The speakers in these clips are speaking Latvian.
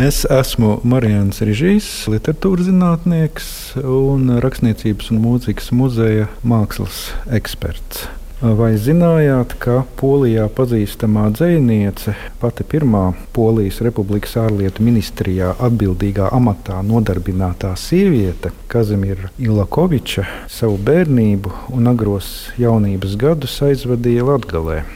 Es esmu Marijans Rižīs, literatūras zinātnieks un rakstniecības un mūzikas muzeja mākslas eksperts. Vai zinājāt, ka Polijā pazīstamā dziniece, pati pirmā Polijas Republikas ārlietu ministrijā atbildīgā amatā nodarbinātā sieviete, Kazimira Ilakoviča, savu bērnību un agros jaunības gadus aizvadīja Latvijā,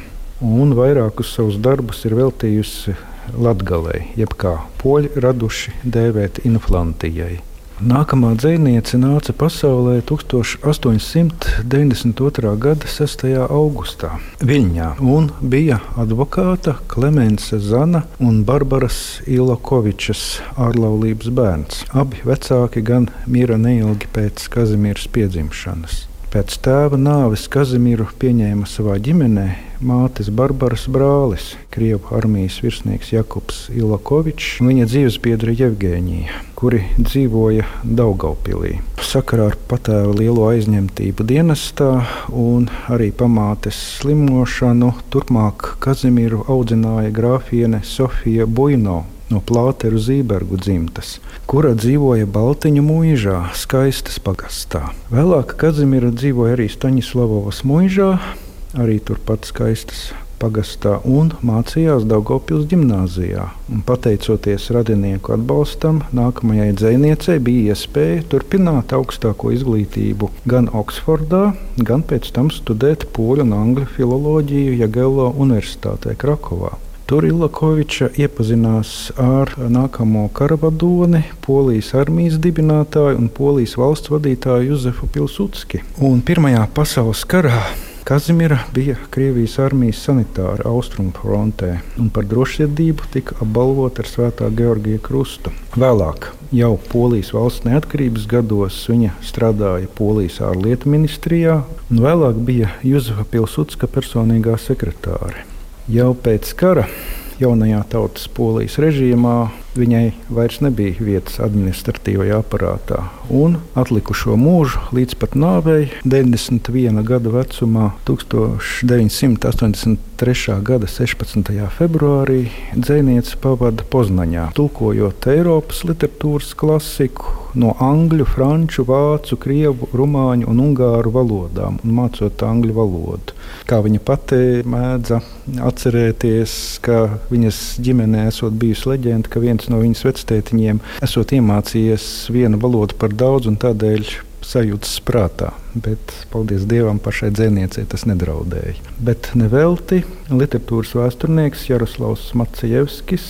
un vairākus savus darbus ir veltījusi Latvijai, jeb kā poļi raduši dēvēt inflantijai. Nākamā dziniece nāca pasaulē 1892. gada 6. augustā Viļņā un bija advokāta Klemence Zana un Barbaras Ilakovičas ārlaulības bērns. Abi vecāki gan mira neilgi pēc Kazimieras piedzimšanas. Pēc tēva nāves Kazimieru pieņēma savā ģimenē mātes Barbaras brālis, Krievijas armijas virsnieks Jakobs Ilakovičs un viņa dzīvesbiedra Jevģēnija, kuri dzīvoja Daugaupilī. Sakarā ar patēva lielo aizņemtību dienestā un arī pamātes slimošanu turpmāk Kazimieru audzināja grāfiene Sofija Buino no Plāteru Zībergu dzimtas, kura dzīvoja Baltiņu mūžā, skaistas pagastā. Vēlāk Kazimira dzīvoja arī Staņislavovas mūžā, arī turpat skaistas pagastā un mācījās Daugopils gimnājā. Pateicoties radinieku atbalstam, nākamajai dzēniecei bija iespēja turpināt augstāko izglītību gan Oksfordā, gan pēc tam studēt poļu un angļu filoloģiju Jagelo Universitātē Krakovā. Tur Ilakoviča iepazinās ar nākamo karavadoni, Polijas armijas dibinātāju un Polijas valsts vadītāju Juzefu Pilsudski. Un Pirmajā pasaules karā Kazimira bija Krievijas armijas sanitāra austrumu frontē un par drošsirdību tika apbalvota ar Svētā Georgija krustu. Vēlāk, jau Polijas valsts neatkarības gados, viņa strādāja Polijas ārlietu ministrijā un vēlāk bija Juzefa Pilsudska personīgā sekretāre. Jau pēc kara jaunajā tautas polijas režīmā viņai vairs nebija vietas administratīvajā aparātā. Un atlikušo mūžu līdz pat nāvei 91 gada vecumā 1983. gada 16. februārī dzēniece pavada Poznaņā, tulkojot Eiropas literatūras klasiku no angļu, franču, vācu, krievu, rumāņu un ungāru valodām un mācot angļu valodu. Kā viņa pati mēdza atcerēties, ka viņas ģimenē esot bijusi leģenda, ka viens no viņas vectētiņiem esot iemācījies vienu valodu par daudz un tādēļ sajūtas prātā. Bet, paldies Dievam, pašai dzēniecei tas nedraudēja. Bet nevelti literatūras vēsturnieks Jaroslavs Macejevskis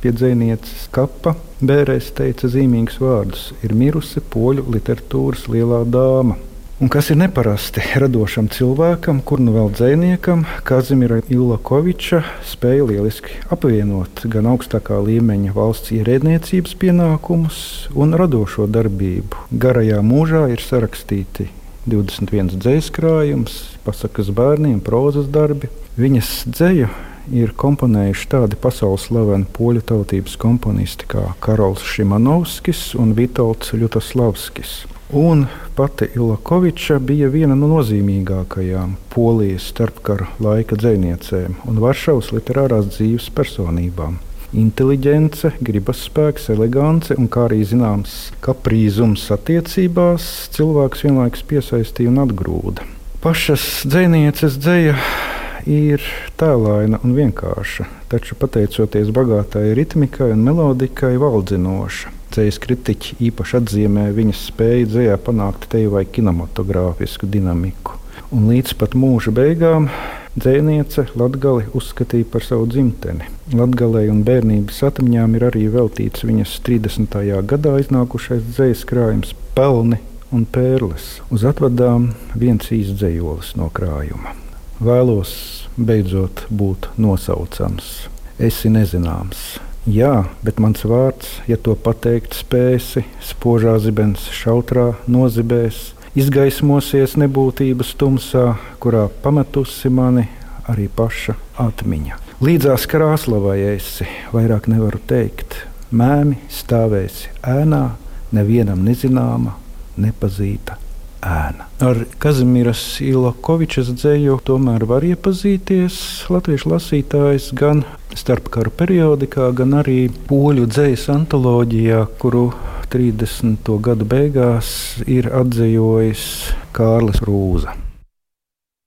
pie dzīsnieces kapa bērēs teica zīmīgus vārdus: ir mirusi poļu literatūras lielā dāma. Un kas ir neparasti radošam cilvēkam, kur nu vēl dziniekam, Kazimira Ilakoviča spēja lieliski apvienot gan augstākā līmeņa valsts ierēdniecības pienākumus un radošo darbību. Garajā mūžā ir sarakstīti 21 dzīslu krājums, pasakas bērniem, prozas darbi. Viņas dzēju ir komponējuši tādi pasaules slaveni poļu tautības komponisti kā Karols Šimanovskis un Vitolds Ļutaslavskis. Un pati Ilakoviča bija viena no nozīmīgākajām polijas starpkara laika dziniecēm un Varšavas literārās dzīves personībām. Inteliģence, gribas spēks, elegance un, kā arī zināms, kaprīzums attiecībās cilvēks vienlaikus piesaistīja un atgrūda. Pašas dzinieces dzēja ir tēlaina un vienkārša, taču pateicoties bagātai ritmikai un melodikai, valdzinoša. Ceļš kritiķi īpaši atzīmē viņas spēju dzējā panākt teju vai kinematogrāfisku dinamiku. Un līdz pat mūža beigām dzēniece Latgali uzskatīja par savu dzimteni. Latgalei un bērnības atmiņām ir arī veltīts viņas 30. gadā iznākušais dzējas krājums Pelni un Pērles. Uz atvadām viens īsts dzējolis no krājuma. Vēlos beidzot būt nosaucams. Esi nezināms. Jā, bet mans vārds, ja to pateikt spēsi, spožā zibens šautrā nozibēs, izgaismosies nebūtības tumsā, kurā pametusi mani arī paša atmiņa. Līdzās krāslavai esi, vairāk nevaru teikt. Mēmi stāvēsi ēnā, nevienam nezināma, nepazīta ēna. Ar Kazimieras Ilakovičas dzēju tomēr var iepazīties latviešu lasītājs gan starpkara periodikā, gan arī poļu dzējas antoloģijā, kuru 30. gadu beigās ir atzījis Kārlis Rūza.